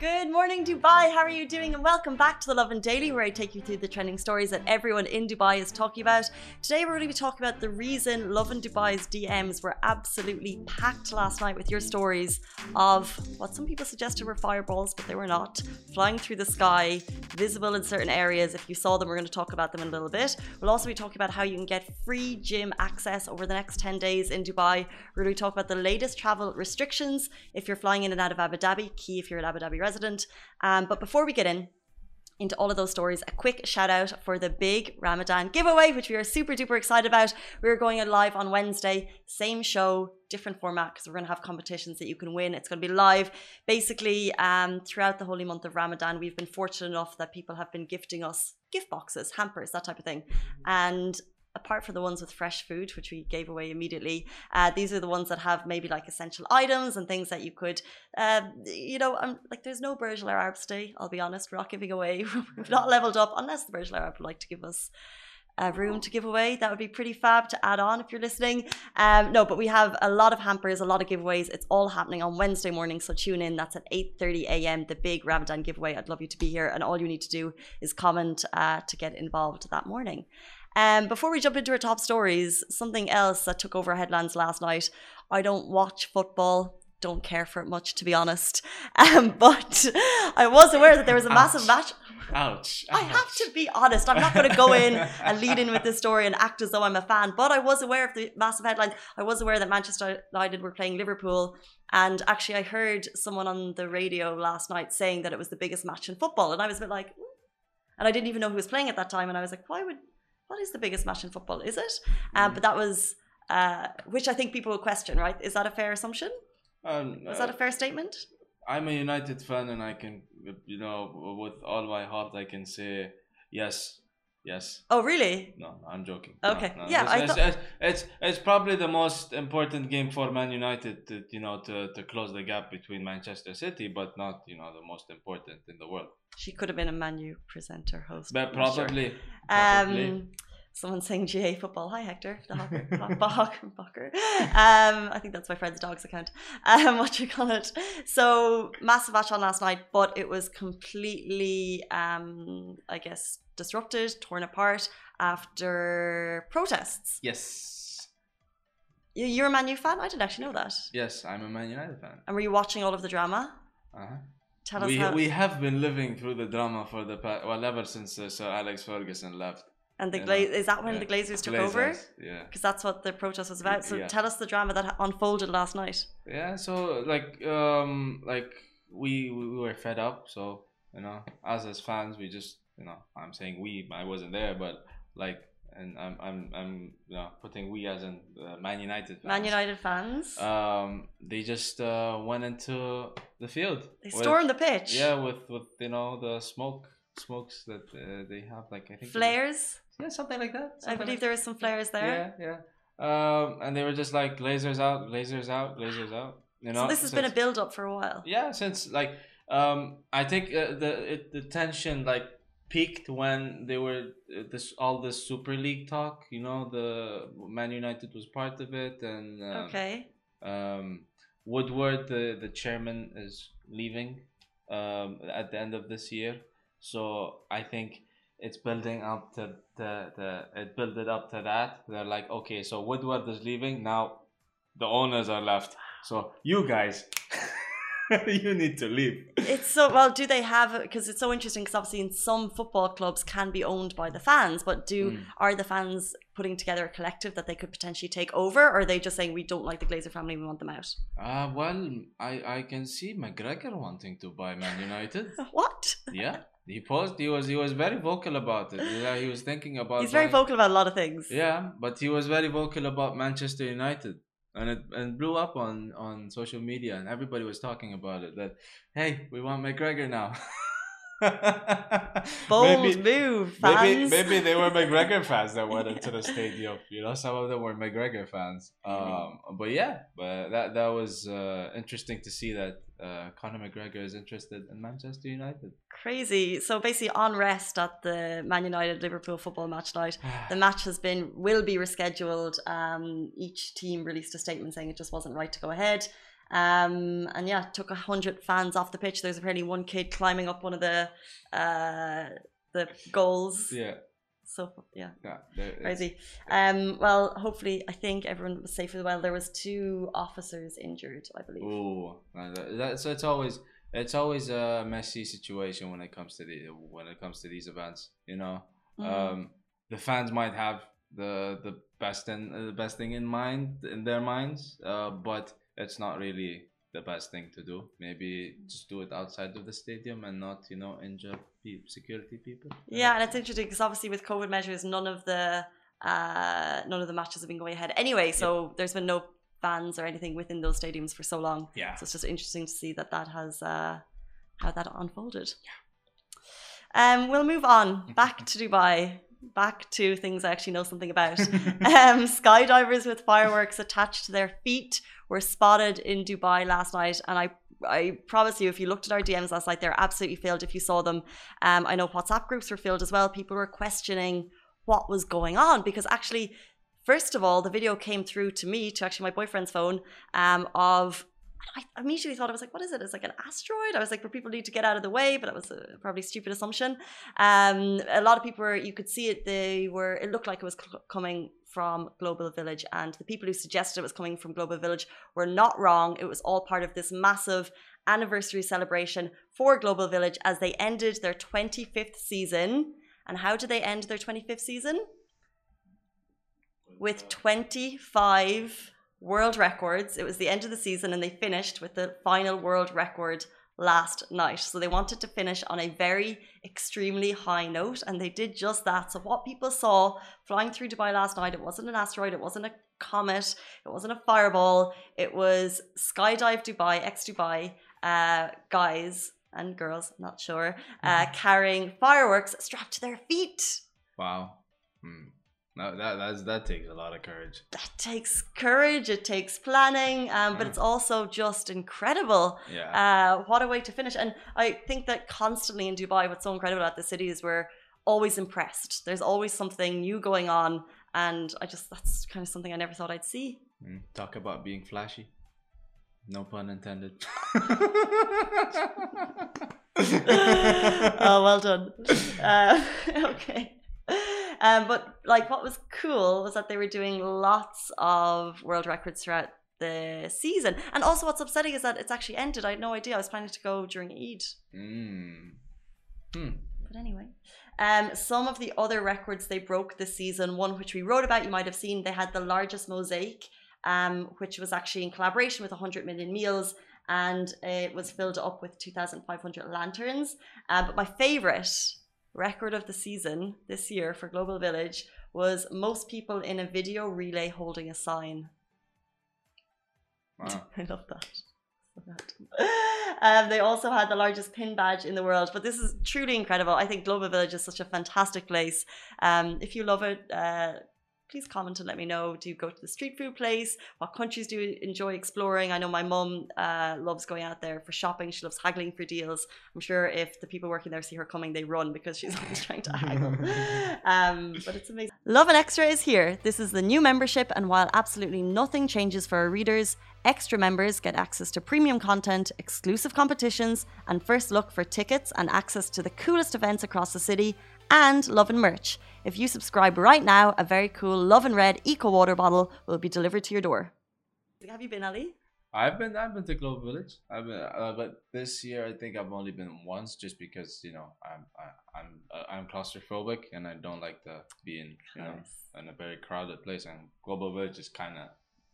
Good morning, Dubai. How are you doing? And welcome back to the Lovin Daily, where I take you through the trending stories that everyone in Dubai is talking about. Today, we're going to be talking about the reason Lovin Dubai's DMs were absolutely packed last night with your stories of what some people suggested were fireballs, but they were not, flying through the sky, visible in certain areas. If you saw them, we're going to talk about them in a little bit. We'll also be talking about how you can get free gym access over the next 10 days in Dubai. We're going to talk about the latest travel restrictions if you're flying in and out of Abu Dhabi, key if you're an Abu Dhabi resident. Um, but before we get in, into all of those stories, a quick shout out for the big Ramadan giveaway, which we are super duper excited about. We're going live on Wednesday, same show, different format because we're going to have competitions that you can win. It's going to be live. Basically, um, throughout the holy month of Ramadan, we've been fortunate enough that people have been gifting us gift boxes, hampers, that type of thing. And apart from the ones with fresh food, which we gave away immediately, uh, these are the ones that have maybe like essential items and things that you could, uh, you know, I'm like there's no Burj Al Arab today. I'll be honest, we're not giving away. We've not leveled up unless the Burj Al Arab would like to give us. A room to give away that would be pretty fab to add on if you're listening. Um, no, but we have a lot of hampers, a lot of giveaways. It's all happening on Wednesday morning, so tune in. That's at 8:30 a.m. The big Ramadan giveaway. I'd love you to be here, and all you need to do is comment uh, to get involved that morning. Um, before we jump into our top stories, something else that took over headlines last night. I don't watch football, don't care for it much, to be honest. Um, but I was aware that there was a massive Ouch. match. Ouch. I have to be honest. I'm not going to go in and lead in with this story and act as though I'm a fan, but I was aware of the massive headlines. I was aware that Manchester United were playing Liverpool. And actually, I heard someone on the radio last night saying that it was the biggest match in football. And I was a bit like, "Hmm." and I didn't even know who was playing at that time. And I was like, why would, what is the biggest match in football? Is it? Um, but that was, uh, which I think people will question, right? Is that a fair assumption? Um, Is that a uh, fair statement? I'm a United fan, and I can, you know, with all my heart, I can say yes, yes. Oh, really? No, no, I'm joking. Okay. no, Yeah, it's, I thought- it's, it's it's probably the most important game for Man United to you know to, to close the gap between Manchester City, but not you know the most important in the world. She could have been a Man U presenter host. But I'm sure. probably, um, probably. Someone saying GA football. Hi, Hector. The hawker. Bacher. Um, I think that's my friend's dog's account. Um, what you call it? So massive match on last night, but it was completely, um, I guess, disrupted, torn apart after protests. yes, You- You're a Man U fan? I didn't actually know that. yes, I'm a Man United fan. And were you watching all of the drama? Uh-huh. Tell us We, we have been living through the drama for the past well ever since uh, Sir Alex Ferguson left. And the you Gla- is that when yeah. the Glazers took over? Yeah. Because that's what the protest was about. So Yeah. tell us the drama that unfolded last night. Yeah, so like um like we we we were fed up, so you know, as as fans we just you know, I'm saying we, I wasn't there, but like and I'm I'm I'm you know putting we as in uh, Man United fans. Man United fans. Um they just uh went into the field. they with- stormed the pitch. Yeah, with with you know the smoke smokes that uh, they have like I think Flares. Yeah, something like that. I believe like there was some flares there. Yeah, yeah. Um, and they were just like Glazers out, Glazers out, Glazers out. You know. so this has been a build up for a while. Yeah, since like um, I think uh, the it, the tension like peaked when they were uh, this all this Super League talk. You know, the Man United was part of it, and um, Okay. um, Woodward, the the chairman, is leaving um, at the end of this year. So I think it's building up to the, the it built it up to that. They're like, okay, so Woodward is leaving now. The owners are left. So you guys, you need to leave. It's so well. Do they have? Because it's so interesting. Because obviously, in some football clubs can be owned by the fans, but do Mm. are the fans putting together a collective that they could potentially take over, or are they just saying we don't like the Glazer family, we want them out? Uh, well, I, I can see McGregor wanting to buy Man United. What? yeah, he posed. He was he was very vocal about it. Yeah, he was thinking about. He's very buying- vocal about a lot of things. Yeah, but he was very vocal about Manchester United, and it and blew up on on social media, and everybody was talking about it. That hey, we want McGregor now. Bold maybe, move, maybe fans. maybe they were McGregor fans that went into the stadium. You know, some of them were McGregor fans. Um, but yeah, but that that was uh, interesting to see that uh, Conor McGregor is interested in Manchester United. Crazy. So basically, unrest at the Man United Liverpool football match night. The match has been will be rescheduled. Um, each team released a statement saying it just wasn't right to go ahead. Um, and yeah, took a hundred fans off the pitch. There was apparently one kid climbing up one of the uh, the goals. yeah, So yeah, yeah. crazy. Um, well, hopefully, I think everyone was safe as well. There was two officers injured, I believe. Uh, that, that's it's always it's always a messy situation when it comes to the when it comes to these events. You know, Mhm. um, the fans might have the the best in uh, the best thing in mind in their minds, uh, but it's not really the best thing to do. Maybe just do it outside of the stadium and not you know injure pe- security people. Yeah, and it's interesting because obviously with COVID measures, none of the uh, none of the matches have been going ahead anyway. So there's been no fans or anything within those stadiums for so long. Yeah. So it's just interesting to see that that has uh, how that unfolded. Yeah. Um, we'll move on back to Dubai. Back to things I actually know something about. um, skydivers with fireworks attached to their feet were spotted in Dubai last night, and I I promise you, if you looked at our DMs last night, they're absolutely filled. If you saw them, um, I know WhatsApp groups were filled as well. People were questioning what was going on because actually, first of all, the video came through to me, to actually my boyfriend's phone, um, of. I immediately thought I was like, "What is it? It's like an asteroid." I was like, "For people need to get out of the way," but it was a probably stupid assumption. Um, a lot of people were. You could see it. They were. It looked like it was coming from Global Village, and the people who suggested it was coming from Global Village were not wrong. It was all part of this massive anniversary celebration for Global Village as they ended their 25th season. And how did they end their 25th season? With 25 world records. It was the end of the season, and they finished with the final world record last night. So they wanted to finish on a very extremely high note, and they did just that. So what people saw flying through Dubai last night, it wasn't an asteroid, it wasn't a comet, it wasn't a fireball, it was Skydive Dubai, ex Dubai uh, guys and girls, not sure, uh, carrying fireworks strapped to their feet. Wow. Hmm. That, that that's, that takes a lot of courage. That takes courage, it takes planning, um, but Mm. it's also just incredible. Yeah. Uh, what a way to finish. And I think that constantly in Dubai, what's so incredible about the city is we're always impressed. There's always something new going on. And I just, that's kind of something I never thought I'd see. Mm, Talk about being flashy. No pun intended. oh, well done. Uh, okay. Um, but like, what was cool was that they were doing lots of world records throughout the season. And also, what's upsetting is that it's actually ended. I had no idea. I was planning to go during Eid. Mm. Hmm. But anyway, um, some of the other records they broke this season, one which we wrote about, you might have seen, they had the largest mosaic, um, which was actually in collaboration with 100 million meals, and it was filled up with 2,500 lanterns. Uh, but my favorite record of the season this year for Global Village was most people in a video relay holding a sign. Wow. I love that. Um, they also had the largest pin badge in the world, but this is truly incredible. I think Global Village is such a fantastic place. Um, if you love it, uh, please comment and let me know. Do you go to the street food place? What countries do you enjoy exploring? I know my mum uh, loves going out there for shopping. She loves haggling for deals. I'm sure if the people working there see her coming, they run because she's always trying to haggle. Um, but it's amazing. Lovin Extra is here. This is the new membership, and while absolutely nothing changes for our readers, extra members get access to premium content, exclusive competitions, and first look for tickets and access to the coolest events across the city, and Lovin merch. If you subscribe right now, a very cool Lovin Red Eco Water bottle will be delivered to your door. Have you been, Ali? I've been I've been to Global Village. I've been, uh, but this year I think I've only been once, just because you know I'm I, I'm uh, I'm claustrophobic and I don't like to be in you know in a very crowded place. And Global Village is kind of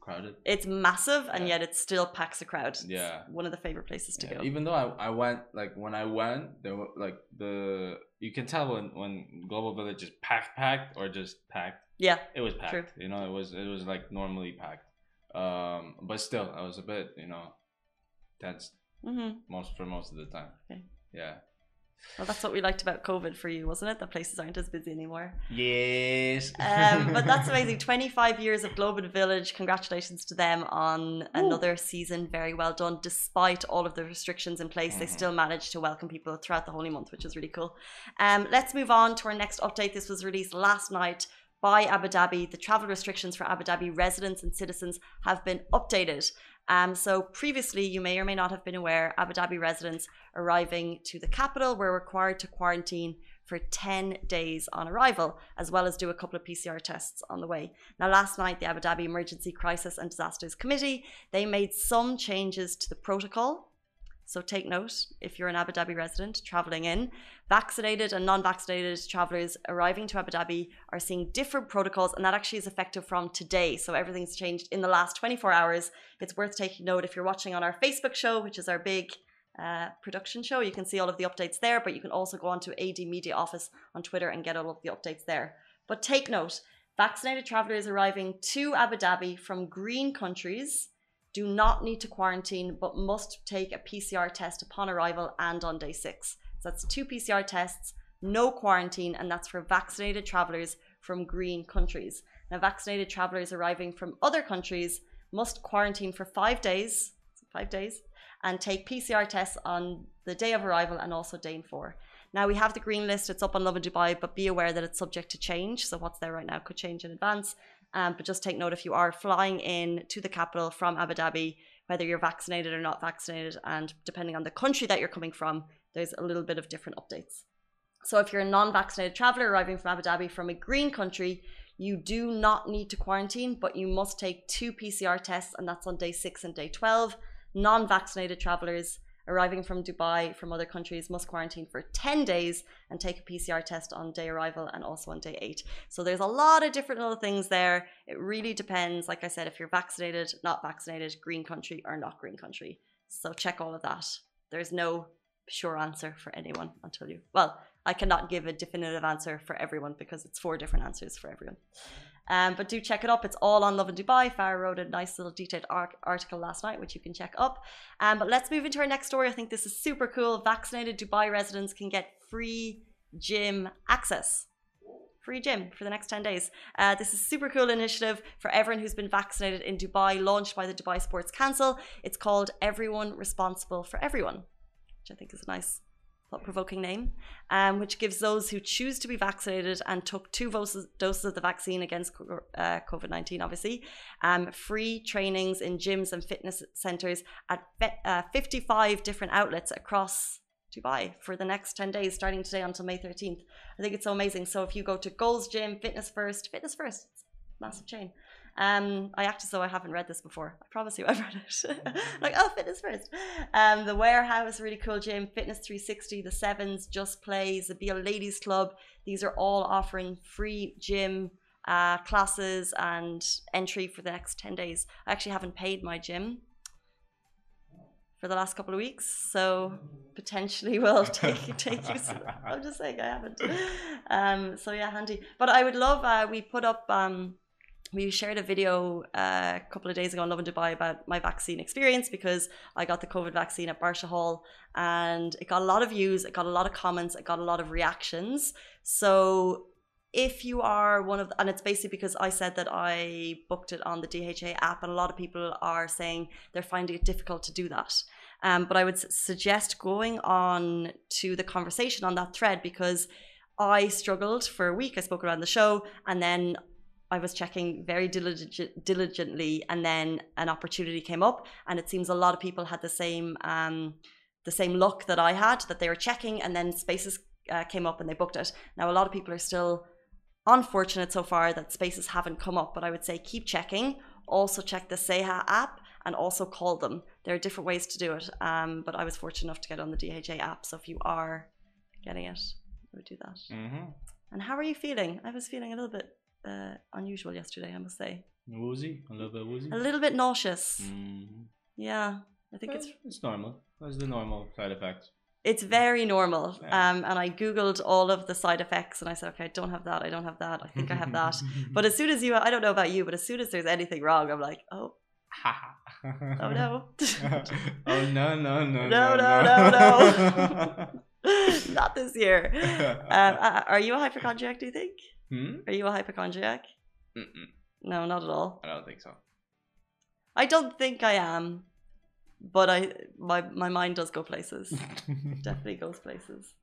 crowded. It's massive, and Yeah. yet it still packs a crowd. It's Yeah. one of the favorite places to Yeah, go. Even though I, I went like when I went there were like the you can tell when when Global Village is packed packed or just packed. yeah, It was packed. True. You know, it was it was like normally packed. Um, but still, I was a bit you know tense hmm most for most of the time. Okay. Yeah. Well, that's what we liked about COVID for you, wasn't it? That places aren't as busy anymore. Yes. Um, but that's amazing. 25 years of Global Village. Congratulations to them on another season. Very well done. Despite all of the restrictions in place, they Mhm. still managed to welcome people throughout the holy month, which is really cool. Um, let's move on to our next update. This was released last night by Abu Dhabi. The travel restrictions for Abu Dhabi residents and citizens have been updated. Um, so previously, you may or may not have been aware, Abu Dhabi residents arriving to the capital were required to quarantine for 10 days on arrival, as well as do a couple of PCR tests on the way. Now, last night, the Abu Dhabi Emergency Crisis and Disasters Committee, they made some changes to the protocol. So take note if you're an Abu Dhabi resident traveling in, vaccinated and non-vaccinated travelers arriving to Abu Dhabi are seeing different protocols, and that actually is effective from today. So everything's changed in the last 24 hours. It's worth taking note if you're watching on our Facebook show, which is our big uh, production show. You can see all of the updates there, but you can also go onto AD Media Office on Twitter and get all of the updates there. But take note vaccinated travelers arriving to Abu Dhabi from green countries do not need to quarantine but must take a PCR test upon arrival and on day six. So that's two PCR tests, no quarantine, and that's for vaccinated travelers from green countries. Now, vaccinated travelers arriving from other countries must quarantine for five days, five days, and take PCR tests on the day of arrival and also day four. Now we have the green list, it's up on Lovin Dubai, but be aware that it's subject to change. So what's there right now could change in advance. Um, but just take note if you are flying in to the capital from Abu Dhabi, whether you're vaccinated or not vaccinated, and depending on the country that you're coming from, there's a little bit of different updates. So if you're a non-vaccinated traveler arriving from Abu Dhabi from a green country, you do not need to quarantine, but you must take two PCR tests, and that's on day six and day 12. Non vaccinated travelers arriving from Dubai from other countries must quarantine for 10 days and take a PCR test on day arrival and also on day eight. So there's a lot of different little things there. It really depends, like I said, if you're vaccinated, not vaccinated, green country, or not green country. So check all of that. There's no sure answer for anyone until you, well, I cannot give a definitive answer for everyone because it's four different answers for everyone. Um, but do check it up. It's all on Lovin Dubai. Farah wrote a nice little detailed ar- article last night, which you can check up. Um, but let's move into our next story. I think this is super cool. Vaccinated Dubai residents can get free gym access. Free gym for the next 10 days. Uh, this is super cool initiative for everyone who's been vaccinated in Dubai, launched by the Dubai Sports Council. It's called Everyone Responsible for Everyone, which I think is a nice thought provoking name, um, which gives those who choose to be vaccinated and took two doses, doses of the vaccine against uh, COVID 19, obviously, um, free trainings in gyms and fitness centers at uh, 55 different outlets across Dubai for the next 10 days, starting today until May 13th. I think it's so amazing. So if you go to Gold's Gym, Fitness First, Fitness First, massive chain. Um, I act as though I haven't read this before. I promise you, I've read it. like, oh, fitness first. Um, the Warehouse, really cool gym. Fitness 360, the Sevens, Just Plays, the Beal Ladies Club. These are all offering free gym uh, classes and entry for the next 10 days. I actually haven't paid my gym for the last couple of weeks, so potentially will take take you. I'm just saying I haven't. Um, so yeah, handy. But I would love. Uh, we put up. Um, we shared a video uh, a couple of days ago on Lovin Dubai about my vaccine experience because I got the COVID vaccine at Barsha Hall and it got a lot of views, it got a lot of comments, it got a lot of reactions. So if you are one of the, and it's basically because I said that I booked it on the DHA app and a lot of people are saying they're finding it difficult to do that. Um, but I would suggest going on to the conversation on that thread because I struggled for a week. I spoke around the show and then I was checking very diligent, diligently, and then an opportunity came up, and it seems a lot of people had the same um, the same luck that I had that they were checking, and then spaces uh, came up and they booked it. Now a lot of people are still unfortunate so far that spaces haven't come up, but I would say keep checking. Also check the Seha app and also call them. There are different ways to do it, um, but I was fortunate enough to get on the DHA app. So if you are getting it, I would do that. Mm-hmm. And how are you feeling? I was feeling a little bit uh, unusual yesterday, I must say. Woozy, a little bit woozy. A little bit nauseous. Mm-hmm. Yeah, I think it's it's normal. That's the normal side effect. it's very normal. Yeah. Um, and I googled all of the side effects, and I said, okay, I don't have that. I don't have that. I think I have that. But as soon as you, I don't know about you, but as soon as there's anything wrong, I'm like, oh, oh no. oh no no no No, no, no, no Not this year. Um, are you a hypochondriac? Do you think? Hmm? Are you a hypochondriac? Mm-mm, No, not at all. I don't think so. I don't think I am, but I my my mind does go places. Definitely goes places.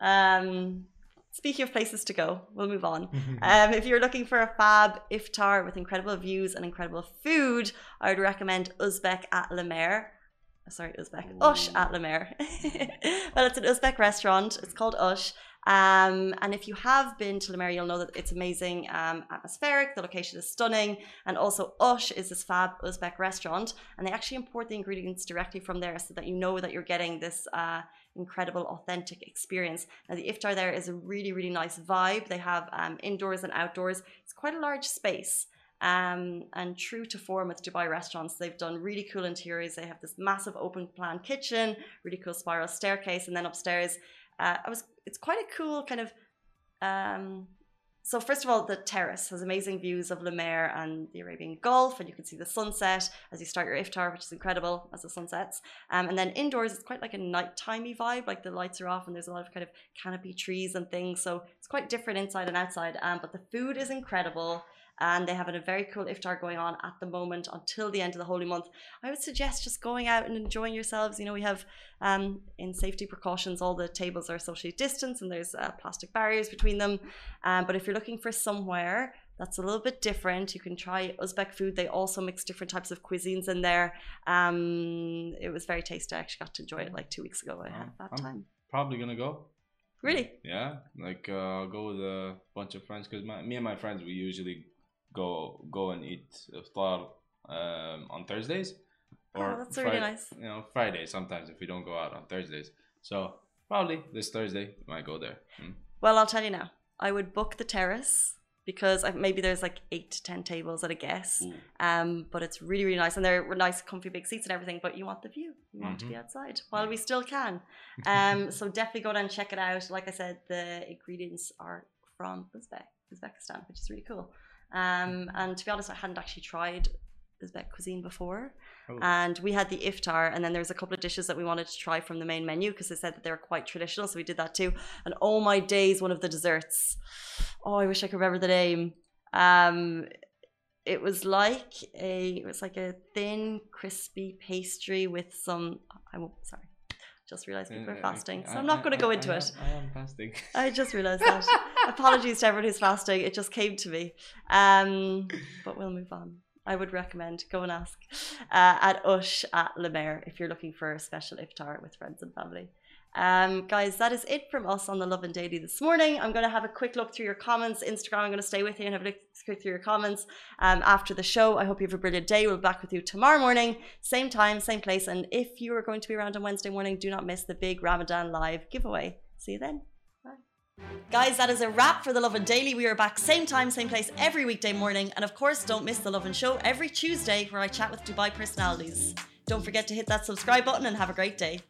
Um, speaking of places to go, we'll move on. Um, if you're looking for a fab iftar with incredible views and incredible food, I would recommend Uzbek at La Mer. Sorry, Uzbek. Ush at La Mer. well, it's an Uzbek restaurant. It's called Ush. Um, and if you have been to Mer, you'll know that it's amazing, um, atmospheric. The location is stunning, and also Ush is this fab Uzbek restaurant, and they actually import the ingredients directly from there, so that you know that you're getting this uh, incredible, authentic experience. Now, the iftar there is a really, really nice vibe. They have um, indoors and outdoors. It's quite a large space. Um, and true to form with Dubai restaurants, they've done really cool interiors. They have this massive open plan kitchen, really cool spiral staircase, and then upstairs, uh, I was. It's quite a cool kind of. Um, so first of all, the terrace has amazing views of Mer and the Arabian Gulf, and you can see the sunset as you start your iftar, which is incredible as the sun sets. Um, and then indoors, it's quite like a nighttimey vibe, like the lights are off and there's a lot of kind of canopy trees and things. So it's quite different inside and outside. Um, but the food is incredible. And they have a very cool iftar going on at the moment until the end of the holy month. I would suggest just going out and enjoying yourselves. You know, we have um, in safety precautions, all the tables are socially distanced and there's uh, plastic barriers between them. Um, but if you're looking for somewhere that's a little bit different, you can try Uzbek food. They also mix different types of cuisines in there. Um, it was very tasty. I actually got to enjoy it like two weeks ago. I had that I'm- time. Probably gonna go. Really? Yeah, like uh, I'll go with a bunch of friends because me and my friends we usually go go and eat iftar um, on Thursdays Oh, that's really nice. You know, Fridays sometimes if we don't go out on Thursdays. So probably this Thursday we might go there. Mm. Well, I'll tell you now. I would book the terrace because I, maybe there's like eight to ten tables at a guess. Ooh. Um, but it's really, really nice, and there were nice, comfy, big seats and everything. But you want the view. You want to be outside while we still can. Um, so definitely go down and check it out. Like I said, the ingredients are from Uzbek, Uzbekistan, which is really cool. Um, and to be honest, I hadn't actually tried Uzbek cuisine before. Oh. And we had the iftar, and then there was a couple of dishes that we wanted to try from the main menu because they said that they were quite traditional. So we did that too. And oh my days, one of the desserts. Oh, I wish I could remember the name. Um, it was like a it was like a thin, crispy pastry with some. I won't. Sorry, just realized people are Uh, fasting, so I- I'm not going to go I- into I it. am- I am fasting. I just realized that. Apologies to everyone who's fasting. It just came to me. Um, but we'll move on. I would recommend go and ask uh, at Ush at La Mer if you're looking for a special iftar with friends and family. Um, guys, that is it from us on the Lovin Daily this morning. I'm going to have a quick look through your comments. Instagram, I'm going to stay with you and have a look quick through your comments um, after the show. I hope you have a brilliant day. We'll be back with you tomorrow morning, same time, same place. And if you are going to be around on Wednesday morning, do not miss the big Ramadan live giveaway. See you then. Bye. Guys, that is a wrap for the Lovin Daily. We are back same time, same place every weekday morning. And of course, don't miss the Lovin Show every Tuesday where I chat with Dubai personalities. Don't forget to hit that subscribe button and have a great day.